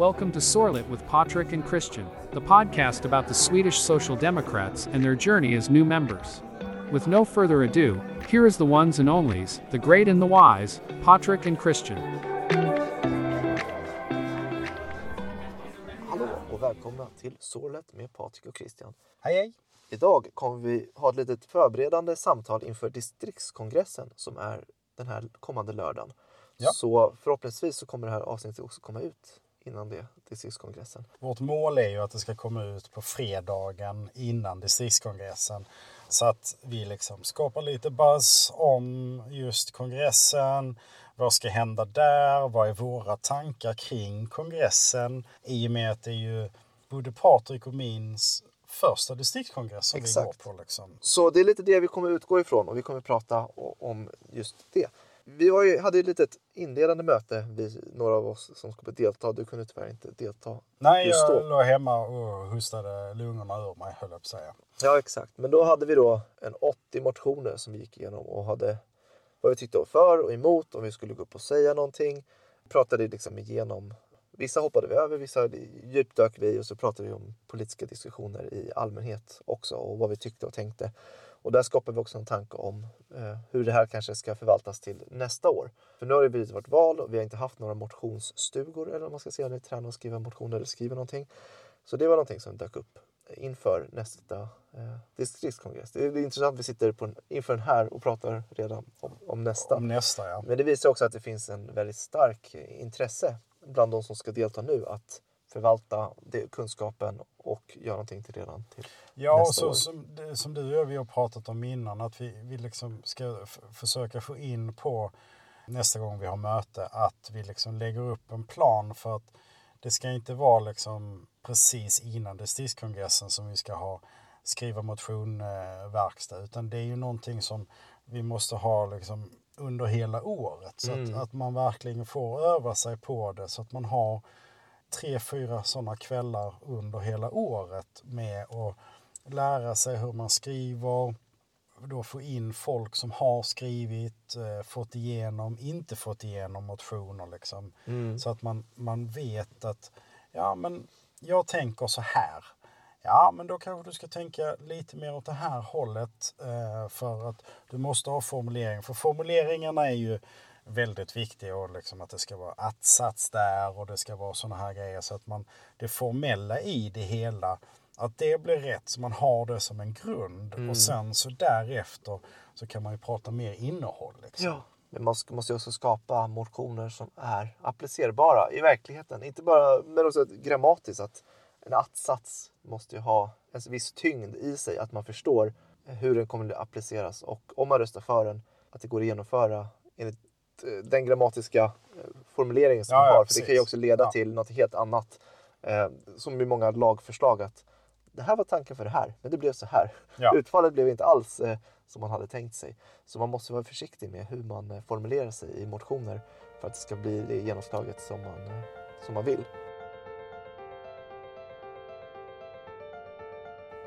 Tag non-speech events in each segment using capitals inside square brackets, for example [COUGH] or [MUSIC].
Welcome to Sorlet with Patrick and Christian, the podcast about the Swedish Social Democrats and their journey as new members. With no further ado, here is the ones and onlys, the great and the wise, Patrick and Christian. Hallå och välkomna till Sorlet med Patrik och Christian. Hej hej! Idag kommer vi ha ett litet förberedande samtal inför distriktskongressen som är den här kommande lördagen. Ja. Så förhoppningsvis så kommer det här avsnittet också komma ut innan det, distriktskongressen. Vårt mål är ju att det ska komma ut på fredagen innan distriktskongressen. Så att vi liksom skapar lite buzz om just kongressen. Vad ska hända där? Vad är våra tankar kring kongressen? I och med att det är ju både Patrik och min första distriktskongress som vi Exakt. går på. Liksom. Så det är lite det vi kommer utgå ifrån och vi kommer prata om just det. Vi ju, hade ju ett litet inledande möte, vi, några av oss som skulle delta. Du kunde tyvärr inte delta. Nej, jag då. låg hemma och hostade lungorna ur mig, höll jag på att säga. Ja, exakt. Men då hade vi då en 80 motioner som vi gick igenom och hade vad vi tyckte var för och emot, om vi skulle gå upp och säga någonting. Pratade liksom igenom. Vissa hoppade vi över, vissa djupdök vi och så pratade vi om politiska diskussioner i allmänhet också och vad vi tyckte och tänkte. Och där skapade vi också en tanke om eh, hur det här kanske ska förvaltas till nästa år. För nu har det blivit vårt val och vi har inte haft några motionsstugor eller vad man ska säga, vi tränar och skriva motioner eller skriver någonting. Så det var någonting som dök upp inför nästa eh, distriktskongress. Det är, det är intressant att vi sitter på en, inför den här och pratar redan om, om nästa. Om nästa, ja. Men det visar också att det finns en väldigt stark intresse bland de som ska delta nu att förvalta det, kunskapen och göra någonting till redan till Ja, och nästa så, år. som, som du och vi har pratat om innan, att vi, vi liksom ska försöka få in på nästa gång vi har möte, att vi liksom lägger upp en plan för att det ska inte vara liksom precis innan distriktskongressen som vi ska ha skriva motion, eh, utan det är ju någonting som vi måste ha liksom under hela året. Så Mm. att, att man verkligen får öva sig på det, så att man har tre, fyra sådana kvällar under hela året med att lära sig hur man skriver, då få in folk som har skrivit, eh, fått igenom, inte fått igenom motioner liksom. Mm. Så att man, man vet att, ja men jag tänker så här. Ja, men då kanske du ska tänka lite mer åt det här hållet eh, för att du måste ha formulering. För formuleringarna är ju väldigt viktiga och liksom att det ska vara att-sats där och det ska vara sådana här grejer så att man det formella i det hela att det blir rätt så man har det som en grund Mm. och sen så därefter så kan man ju prata mer innehåll. Liksom. Ja. Men man måste ju också skapa motioner som är applicerbara i verkligheten. Inte bara, men också grammatiskt. Att en att-sats måste ju ha en viss tyngd i sig. Att man förstår hur den kommer att appliceras. Och om man röstar för den, att det går att genomföra enligt den grammatiska eh, formuleringen som Ja, man ja, har. För det kan ju också leda Ja. till något helt annat. Eh, som i många lagförslag. att Det här var tanken för det här, men det blev så här. Ja. [LAUGHS] Utfallet blev inte alls eh, som man hade tänkt sig. Så man måste vara försiktig med hur man eh, formulerar sig i motioner för att det ska bli det genomslaget som man, eh, som man vill.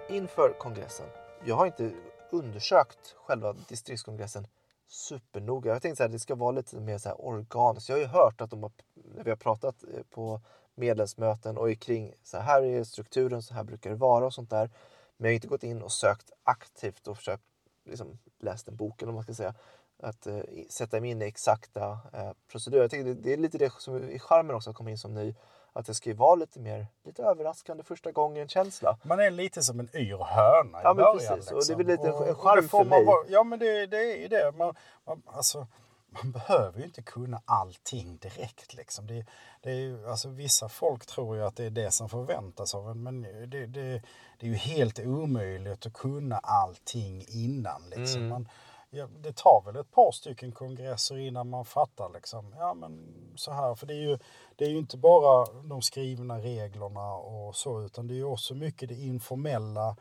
Inför kongressen. Jag har inte undersökt själva distriktskongressen supernoga. Jag tänkte att det ska vara lite mer så här organiskt. Jag har ju hört att de har, när vi har pratat eh, på medlemsmöten och kring så här, är strukturen, så här brukar det vara och sånt där. Men jag har inte gått in och sökt aktivt och försökt liksom, läst en bok eller vad man ska säga. Att eh, sätta mig in i exakta eh, procedurer. Jag tycker det, det är lite det som är charmen också att komma in som ny. Att det ska ju vara lite mer, lite överraskande första gången känsla. Man är lite som en yr höna i Ja, början. precis. Och Liksom. det är väl lite en- en Och- och charm för mig. vara- Ja, men det, det är ju det. Man, man, alltså, man behöver ju inte kunna allting direkt. Liksom. Det, det är ju, alltså, vissa folk tror ju att det är det som förväntas av en, men det, det, det är ju helt omöjligt att kunna allting innan. Liksom. Mm. Man, ja, det tar väl ett par stycken kongresser innan man fattar liksom, ja men så här, för det är ju, det är ju inte bara de skrivna reglerna och så, utan det är ju också mycket det informella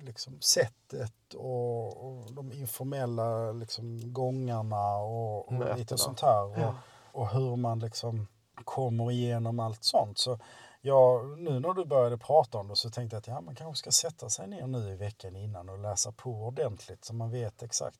liksom, sättet och, och de informella liksom, gångarna och, och lite sånt här. Och, och hur man liksom kommer igenom allt sånt. Så ja, nu när du började prata om det så tänkte jag att ja, man kanske ska sätta sig ner nu i veckan innan och läsa på ordentligt så man vet exakt.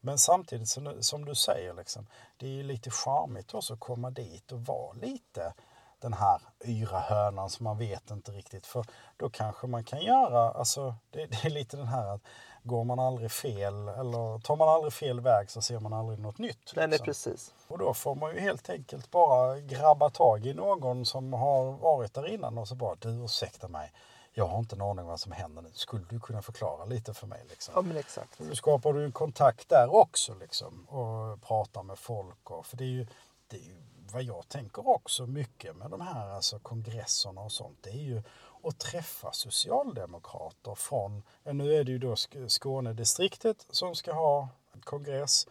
Men samtidigt som, som du säger, liksom, det är ju lite charmigt också att komma dit och vara lite den här yra hönan som man vet inte riktigt. För då kanske man kan göra, alltså det, det är lite den här att går man aldrig fel eller tar man aldrig fel väg så ser man aldrig något nytt. Liksom. Nej, nej, precis. Och då får man ju helt enkelt bara grabba tag i någon som har varit där innan och så bara du ursäkta mig. Jag har inte en aning vad som händer nu. Skulle du kunna förklara lite för mig? Liksom? Ja, men exakt. Då skapar du en kontakt där också liksom, och pratar med folk. Och, för det är, ju, det är ju vad jag tänker också mycket med de här alltså, kongresserna och sånt. Det är ju att träffa socialdemokrater från, nu är det ju då Skånedistriktet som ska ha kongress.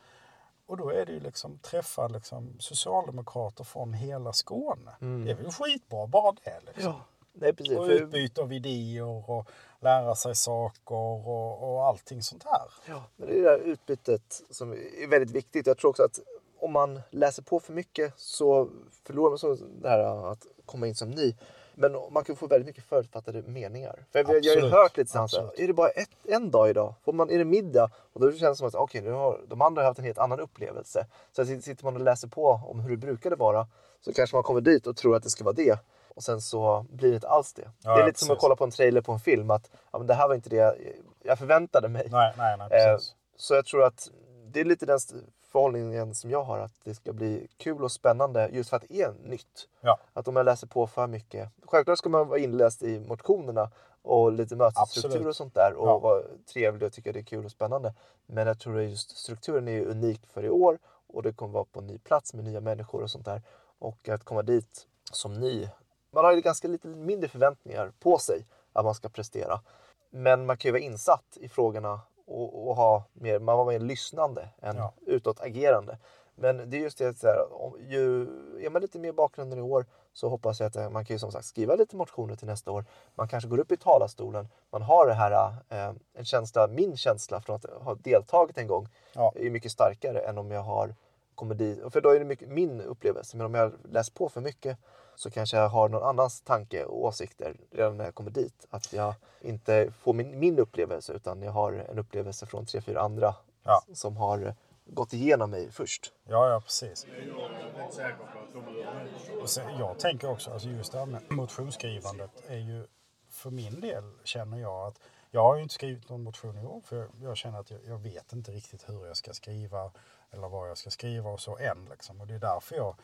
Och då är det ju liksom träffa liksom socialdemokrater från hela Skåne. Mm. Det är väl skitbra bara det. Liksom. Ja. Nej, precis. Och utbyte av idéer och lära sig saker och, och allting sånt här. Ja, men det är det där utbytet som är väldigt viktigt. Jag tror också att om man läser på för mycket så förlorar man så det här att komma in som ny. Men man kan få väldigt mycket förutfattade meningar. För Absolut. jag har ju hört lite sånt är det bara ett, en dag idag? Får man, är det middag? Och då känns det som att okay, nu har, de andra har haft en helt annan upplevelse. Så sitter man och läser på om hur det brukade vara så kanske man kommer dit och tror att det ska vara det. Och sen så blir det inte alls det. Ja, det är lite precis. som att kolla på en trailer på en film. Att ja, men det här var inte det jag förväntade mig. Nej, nej, nej, eh, så jag tror att det är lite den förhållningen som jag har. Att det ska bli kul och spännande just för att det är nytt. Ja. Att om jag läser på för mycket. Självklart ska man vara inläst i motionerna och lite mötesstruktur och sånt där. Och ja. vara trevlig och tycka det är kul och spännande. Men jag tror att just strukturen är unik för i år. Och det kommer vara på en ny plats med nya människor och sånt där. Och att komma dit som ny man har ju ganska lite mindre förväntningar på sig att man ska prestera. Men man kan ju vara insatt i frågorna och, och ha mer, man var mer lyssnande än ja. utåtagerande. Men det är just det, så här, om, ju, är man lite mer bakgrunden i år så hoppas jag att eh, man kan ju som sagt skriva lite motioner till nästa år. Man kanske går upp i talarstolen, man har det här, eh, en känsla, min känsla från att ha deltagit en gång ja. är mycket starkare än om jag har dit. För då är det mycket min upplevelse. Men om jag läst på för mycket så kanske jag har någon annans tanke och åsikter redan när jag kommer dit. Att jag inte får min, min upplevelse utan jag har en upplevelse från tre, fyra andra ja. som har gått igenom mig först. Ja, ja precis. Och sen, jag tänker också, alltså just det här med motionsskrivandet är ju för min del känner jag att jag har ju inte skrivit någon motion i år för jag, jag känner att jag, jag, vet inte riktigt hur jag ska skriva eller vad jag ska skriva och så än. Liksom. Och det är därför jag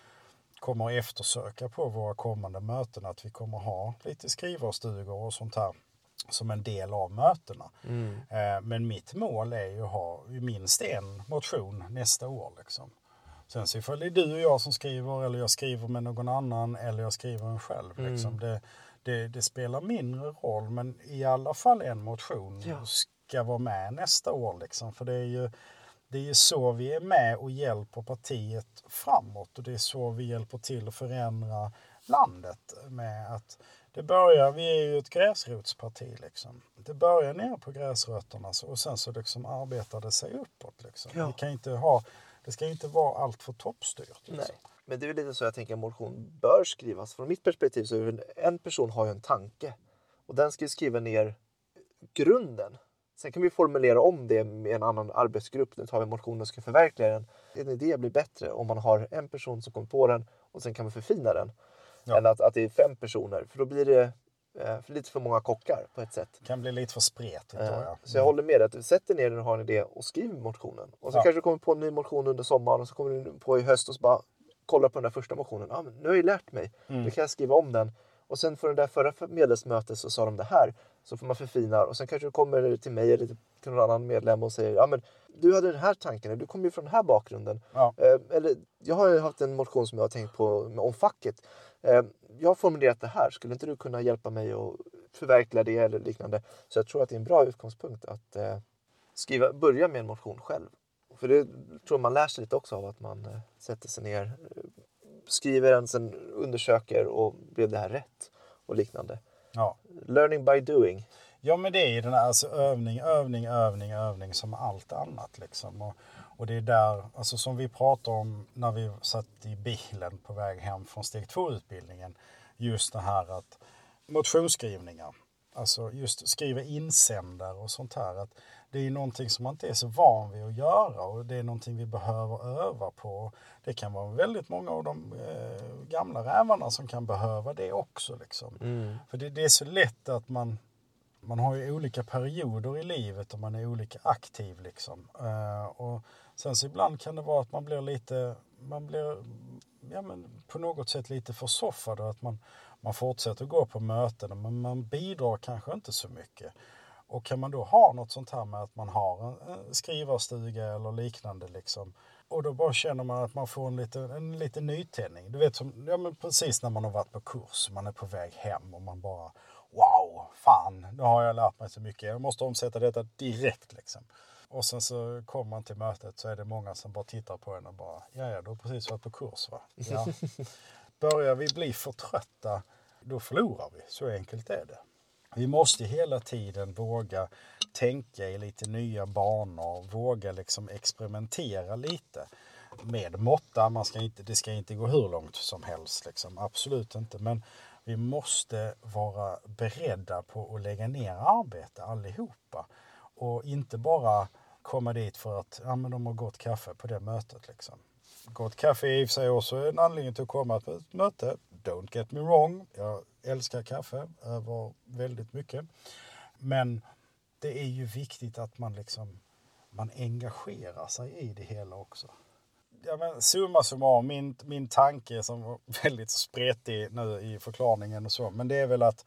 kommer eftersöka på våra kommande möten att vi kommer ha lite skrivarstugor och sånt här som en del av mötena. Mm. Eh, men mitt mål är ju att ha minst en motion nästa år. Liksom. Sen så ifall det är du och jag som skriver eller jag skriver med någon annan eller jag skriver en själv. Mm. Liksom. Det, det, det, spelar mindre roll men i alla fall en motion ja. ska vara med nästa år. Liksom. För det är ju det är ju så vi är med och hjälper partiet framåt och det är så vi hjälper till att förändra landet med att det börjar, vi är ju ett gräsrotsparti liksom. Det börjar ner på gräsrötterna och sen så liksom arbetar det sig uppåt liksom. Ja. Vi kan inte ha, det ska inte vara allt för toppstyrt. Liksom. Nej. Men det är lite så jag tänker att motion bör skrivas. Från mitt perspektiv så är en person har ju en tanke och den ska ju skriva ner grunden Sen kan vi formulera om det med en annan arbetsgrupp. Nu tar vi motionen och ska förverkliga den. En idé blir bättre om man har en person som kommer på den och sen kan vi förfina den. Ja. Än att, att det är fem personer, för då blir det eh, för lite för många kockar på ett sätt. Det kan bli lite för spretigt eh, jag. Mm. Så jag håller med dig, att du sätter ner den och har en idé och skriver motionen. Och så ja. kanske du kommer på en ny motion under sommaren och så kommer du på i höst och så bara kolla på den där första motionen. Ah, men nu har jag lärt mig, mm. nu kan jag skriva om den. Och sen för det där förra medlemsmötet så sa de det här. Så får man förfina och sen kanske du kommer till mig eller till någon annan medlem och säger ja men du hade den här tanken, du kommer ju från den här bakgrunden. Ja. Eh, eller jag har haft en motion som jag har tänkt på om facket. Eh, jag har formulerat det här, skulle inte du kunna hjälpa mig att förverkliga det eller liknande? Så jag tror att det är en bra utgångspunkt att eh, skriva, börja med en motion själv. För det tror man lär sig lite också av att man eh, sätter sig ner, eh, skriver den, sen undersöker och blev det här rätt och liknande. Ja. Learning by doing. Ja men det är ju den här alltså övning, övning, övning, övning som allt annat liksom. Och, och det är där, alltså som vi pratade om när vi satt i bilen på väg hem från steg 2 utbildningen. Just det här att motionsskrivningar. Alltså just skriva insändare och sånt här. Att det är någonting som man inte är så van vid att göra och det är någonting vi behöver öva på. Det kan vara väldigt många av de eh, gamla rävarna som kan behöva det också. Liksom. Mm. För det, det är så lätt att man, man har ju olika perioder i livet och man är olika aktiv. Liksom. Eh, och sen så ibland kan det vara att man blir lite, man blir ja, men på något sätt lite försoffad och att man, man fortsätter gå på möten men man bidrar kanske inte så mycket. Och kan man då ha något sånt här med att man har en, skrivarstuga eller liknande liksom. Och då bara känner man att man får en liten, en liten nytändning. Du vet som, ja men precis när man har varit på kurs, man är på väg hem och man bara Wow, fan, nu har jag lärt mig så mycket. Jag måste omsätta detta direkt liksom. Och sen så kommer man till mötet så är det många som bara tittar på en och bara, ja ja, du har precis varit på kurs va? Ja. [LAUGHS] Börjar vi bli för trötta, då förlorar vi. Så enkelt är det. Vi måste hela tiden våga tänka i lite nya banor, våga liksom experimentera lite med måtta. Man ska inte, det ska inte gå hur långt som helst, liksom. absolut inte. Men vi måste vara beredda på att lägga ner arbete allihopa. Och inte bara komma dit för att ja, men de har gott kaffe på det mötet. Liksom. Gott kaffe är i och för sig också en anledning till att komma på ett möte. Don't get me wrong. Jag älskar kaffe över väldigt mycket. Men det är ju viktigt att man liksom man engagerar sig i det hela också. Ja, men summa summarum, min, min tanke som var [LAUGHS] väldigt spretig nu i förklaringen och så, men det är väl att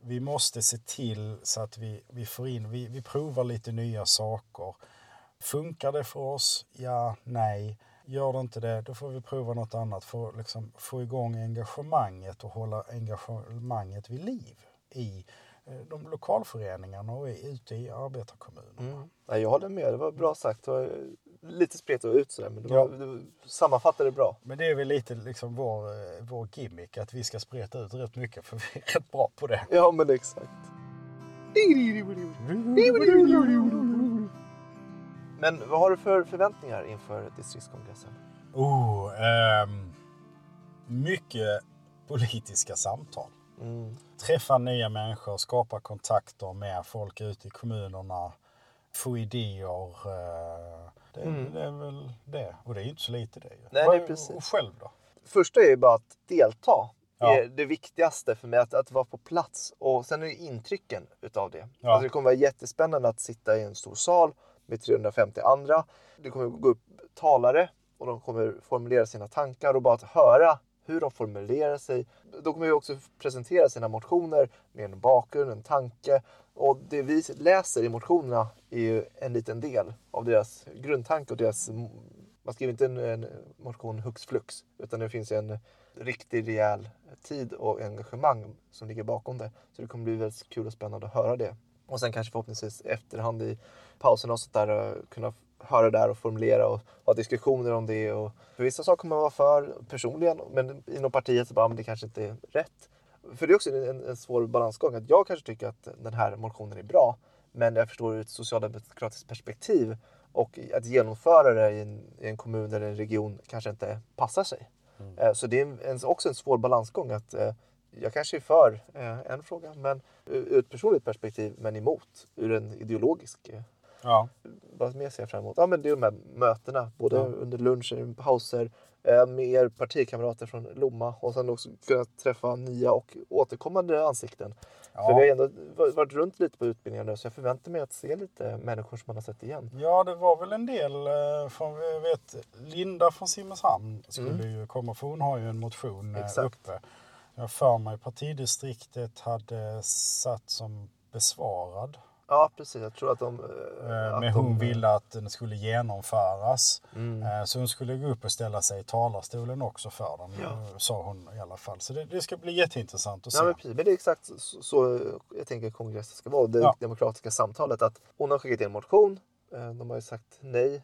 vi måste se till så att vi, vi får in, vi, vi provar lite nya saker. Funkar det för oss? Ja, nej. Gör det inte det, då får vi prova något annat för att liksom få igång engagemanget och hålla engagemanget vid liv i eh, de lokalföreningarna och ute i arbetarkommunerna. Mm. Ja, jag håller med, det var bra sagt. Det var lite spretigt och ut sådär, men du, var, du sammanfattade det bra. Men det är väl lite liksom vår, eh, vår gimmick att vi ska spreta ut rätt mycket för vi är rätt bra på det. Ja, men exakt. Men vad har du för förväntningar inför distriktskongressen? Oh, ehm, mycket politiska samtal. Mm. Träffa nya människor, skapa kontakter med folk ute i kommunerna, få idéer. eh, Det, Mm. det är väl det. Och det är ju inte så lite det. Nej, Vad- nej, precis. Och själv då? Första är ju bara att delta. Ja. är det viktigaste för mig, att, att vara på plats. Och sen är det intrycken utav det. Ja. Alltså det kommer vara jättespännande att sitta i en stor sal med 350 andra. Det kommer gå upp talare och de kommer formulera sina tankar och bara att höra hur de formulerar sig. De kommer ju också presentera sina motioner med en bakgrund, en tanke. Och det vi läser i motionerna är ju en liten del av deras grundtanke och deras man skriver inte en, en motion hux flux utan det finns en riktig rejäl tid och engagemang som ligger bakom det. Så det kommer bli väldigt kul och spännande att höra det. Och sen kanske förhoppningsvis efterhand i pauserna och sånt där eh, kunna höra där och formulera och ha diskussioner om det. Och för vissa saker kommer man vara för personligen men inom partiet så bara, men det kanske inte är rätt. För det är också en, en svår balansgång. Att jag kanske tycker att den här motionen är bra men jag förstår ur ett socialdemokratiskt perspektiv och att genomföra det i en, i en kommun eller en region kanske inte passar sig. Eh, Så det är en, en, också en svår balansgång att eh, jag kanske är för eh, en fråga men ur ur ett personligt perspektiv men emot ur en ideologisk. eh, Ja. Vad mer ser jag fram emot? Ja, men det är de här mötena, både Ja. under lunchen, pauser, eh, med er partikamrater från Lomma och sen också kunna träffa nya och återkommande ansikten. För vi har Ja. ändå va- varit runt lite på utbildningar nu så jag förväntar mig att se lite människor som man har sett igen. ja, det var väl en del eh, från, jag vet, Linda från Simrishamn skulle Mm. ju komma för hon har ju en motion eh, Exakt. uppe. Jag för mig partidistriktet hade satt som besvarad. Ja precis, jag tror att de... eh, Eh, att Men de, hon eh, ville att den skulle genomföras. Mm. Så hon skulle gå upp och ställa sig i talarstolen också för den, Ja. sa hon i alla fall. Så det, det ska bli jätteintressant att se. Ja, men, precis. men det är exakt så, så jag tänker kongressen ska vara. Det Ja. demokratiska samtalet. Att hon har skickat in en motion. De har ju sagt nej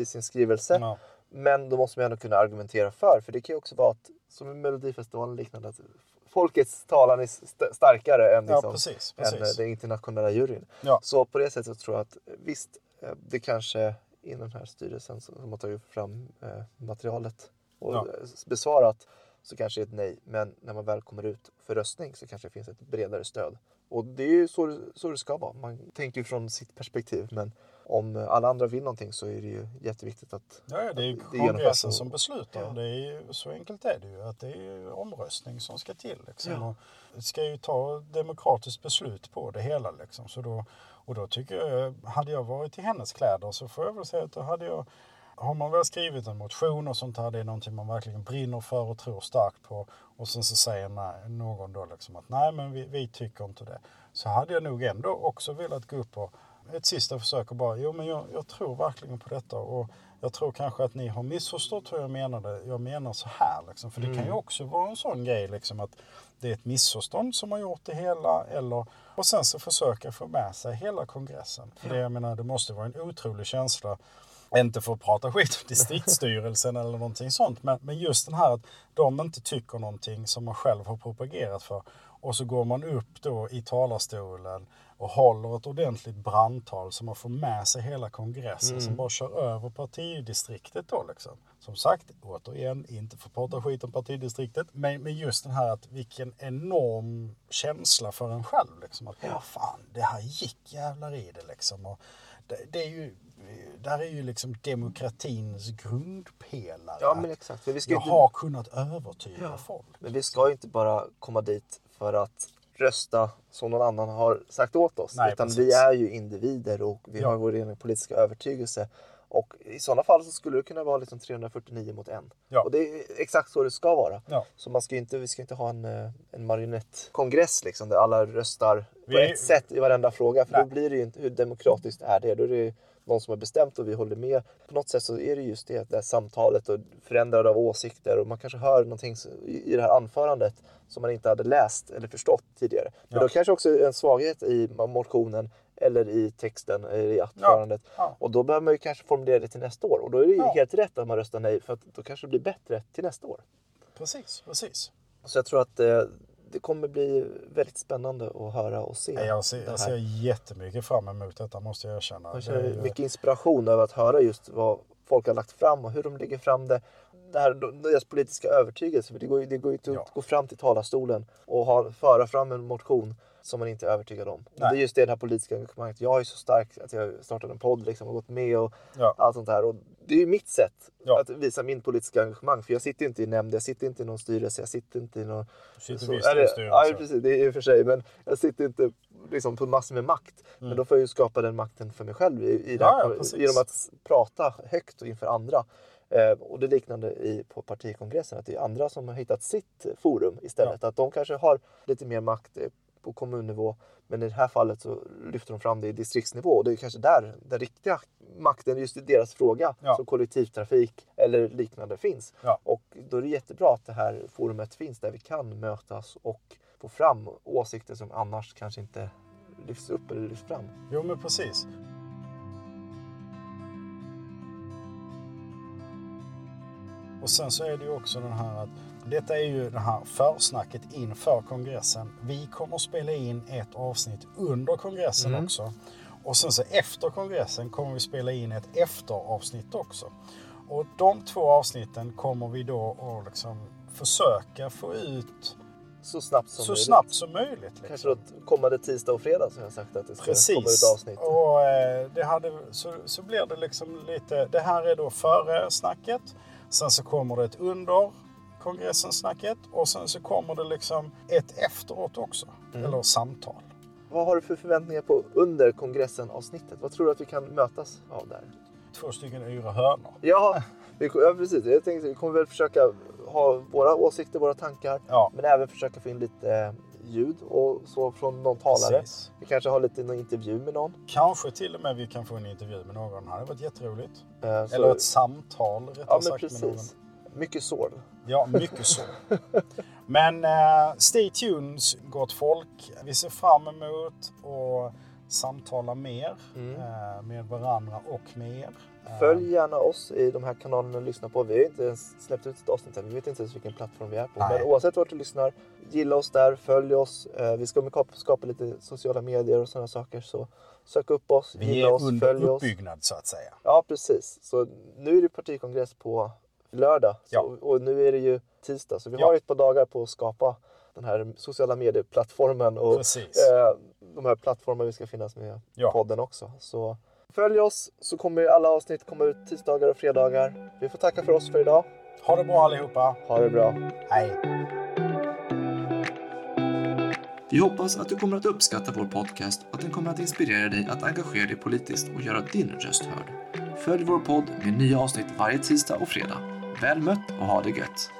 i sin skrivelse. Ja. Men då måste man ändå kunna argumentera för. För det kan ju också vara att, som i Melodifestivalen liknande, att folkets talan är st- starkare än, Ja, liksom, precis. än eh, precis. den internationella juryn. Ja. Så på det sättet tror jag att eh, visst, eh, det kanske inom den här styrelsen som har tagit fram eh, materialet och Ja. besvarat så kanske det är ett nej. Men när man väl kommer ut för röstning så kanske det finns ett bredare stöd. Och det är ju så, så det ska vara. Man tänker ju från sitt perspektiv. Men om alla andra vill någonting så är det ju jätteviktigt att Ja, ja, det är ju kongressen och- som beslutar. Ja. Det är ju, så enkelt är det ju. Att det är ju omröstning som ska till. Liksom. Ja. Och ska ju ta demokratiskt beslut på det hela. Liksom. Så då, och då tycker jag, hade jag varit i hennes kläder så får jag väl säga att då hade jag har man väl skrivit en motion och sånt här, det är någonting man verkligen brinner för och tror starkt på. Och sen så säger nej- någon då liksom att nej men vi, vi tycker inte det. Så hade jag nog ändå också velat gå upp och ett sista försök och bara, jo men jag, jag tror verkligen på detta. Och jag tror kanske att ni har missförstått hur jag menade. Jag menar så här liksom. För det kan ju också vara en sån grej liksom att det är ett missförstånd som har gjort det hela. Eller, och sen så försöka få med sig hela kongressen. För det, jag menar, det måste vara en otrolig känsla inte för att prata skit om distriktsstyrelsen eller någonting sånt. Men, men just den här att de inte tycker någonting som man själv har propagerat för. Och så går man upp då i talarstolen och håller ett ordentligt brandtal som man får med sig hela kongressen som bara kör över partidistriktet då liksom. Som sagt, återigen, inte för att prata skit om partidistriktet. Men, men just den här att vilken enorm känsla för en själv liksom. Att ja. fan, det här gick jävlar i det liksom. Och det, det är ju, där är ju liksom demokratins grundpelare. Ja, men exakt. För vi ska jag inte- har kunnat övertyga folk. Men vi ska ju inte bara komma dit för att rösta som någon annan har sagt åt oss. Nej, utan precis. vi är ju individer och vi Ja. har vår egen politiska övertygelse. Och i sådana fall så skulle det kunna vara liksom 349 mot en. Ja. Och det är exakt så det ska vara. Ja. Så man ska inte, vi ska inte ha en, eh, en marionettkongress liksom, där alla röstar på Vi- ett sätt i varenda fråga. För Nej. då blir det ju inte, hur demokratiskt är det? Då är det någon som har bestämt och vi håller med. På något sätt så är det just det, det här samtalet och förändrande av åsikter och man kanske hör någonting i det här anförandet som man inte hade läst eller förstått tidigare. Men Ja. då kanske också en svaghet i motionen eller i texten eller i anförandet. Ja. Och då behöver man ju kanske formulera det till nästa år. Och då är det ju Ja. helt rätt att man röstar nej för att då kanske det blir bättre till nästa år. Precis, precis. Så jag tror att eh, det kommer bli väldigt spännande att höra och se. Jag ser, jag ser jättemycket fram emot detta måste jag erkänna. Jag känner mycket inspiration över att höra just vad folk har lagt fram och hur de lägger fram det. Det här, deras politiska övertygelse. För det går ju det går ju inte Ja. att gå fram till talarstolen och ha, föra fram en motion som man inte är övertygad om. Det är just det, det här politiska engagemanget. Jag är så stark att jag startade en podd liksom, och gått med och Ja. allt sånt här. Och det är ju mitt sätt Ja. att visa min politiska engagemang. För jag sitter inte i nämnd, jag sitter inte i någon styrelse, jag sitter inte i någon... Du sitter så- visst i styrelse. Ja, precis. Det är i och för sig. Men jag sitter inte liksom, på massor med makt. Men då får jag ju skapa den makten för mig själv i, i Mm. Ja, ja, genom att prata högt och inför andra. Eh, och det liknande i, på partikongressen, att det är andra som har hittat sitt forum istället. Att de kanske har lite mer makt eh, på kommunnivå. Men i det här fallet så lyfter de fram det i distriktsnivå. Och det är kanske där den riktiga makten, just i deras fråga, Ja. som kollektivtrafik eller liknande finns. Ja. Och då är det jättebra att det här forumet finns där vi kan mötas och få fram åsikter som annars kanske inte lyfts upp eller lyfts fram. Jo men precis. Och sen så är det ju också den här att detta är ju det här försnacket inför kongressen. Vi kommer att spela in ett avsnitt under kongressen Mm. också. Och sen så efter kongressen kommer vi spela in ett efteravsnitt också. Och de två avsnitten kommer vi då att liksom försöka få ut Så snabbt som så möjligt. snabbt som möjligt. Liksom. Kanske då kommande tisdag och fredag som jag sagt att det ska komma ut Precis. avsnitt. Och eh, det hade, så, så blir det liksom lite, det här är då före snacket. Sen så kommer det ett under kongressen snacket och sen så kommer det liksom ett efteråt också. Mm. Eller samtal. Vad har du för förväntningar på under kongressen avsnittet? Vad tror du att vi kan mötas av där? Två stycken yra hönor. Ja, vi, ja precis. Jag tänkte vi kommer väl försöka ha våra åsikter, våra tankar. Ja, Men även försöka få in lite eh, ljud och så från någon talare. precis. Vi kanske har lite någon intervju med någon. Kanske till och med vi kan få en intervju med någon. Det hade varit jätteroligt. Eh, så- Eller ett samtal rättare Ja, sagt med någon. precis. Mycket sorg. Ja, mycket så. [LAUGHS] Men eh, stay tuned gott folk. Vi ser fram emot att samtala mer Mm. eh, med varandra och med er. Eh, Följ gärna oss i de här kanalerna och lyssna på. Vi har inte ens släppt ut ett avsnitt än. Vi vet inte ens vilken plattform vi är på. Nej. Men oavsett vart du lyssnar, gilla oss där, följ oss. Eh, Vi ska skapa- lite sociala medier och sådana saker. Så sök upp oss, Vi gilla är oss, under följ oss. uppbyggnad så att säga. Ja, precis. Så nu är det partikongress på lördag. Ja. Så, och nu är det ju tisdag, så vi Ja. har ju ett par dagar på att skapa den här sociala medieplattformen och eh, de här plattformarna vi ska finnas med Ja. podden också. Så följ oss så kommer alla avsnitt komma ut tisdagar och fredagar. Vi får tacka för oss för idag. Ha det bra allihopa. Ha det bra. Hej. Vi hoppas att du kommer att uppskatta vår podcast och att den kommer att inspirera dig att engagera dig politiskt och göra din röst hörd. Följ vår podd med nya avsnitt varje tisdag och fredag. Väl mött och ha det gött!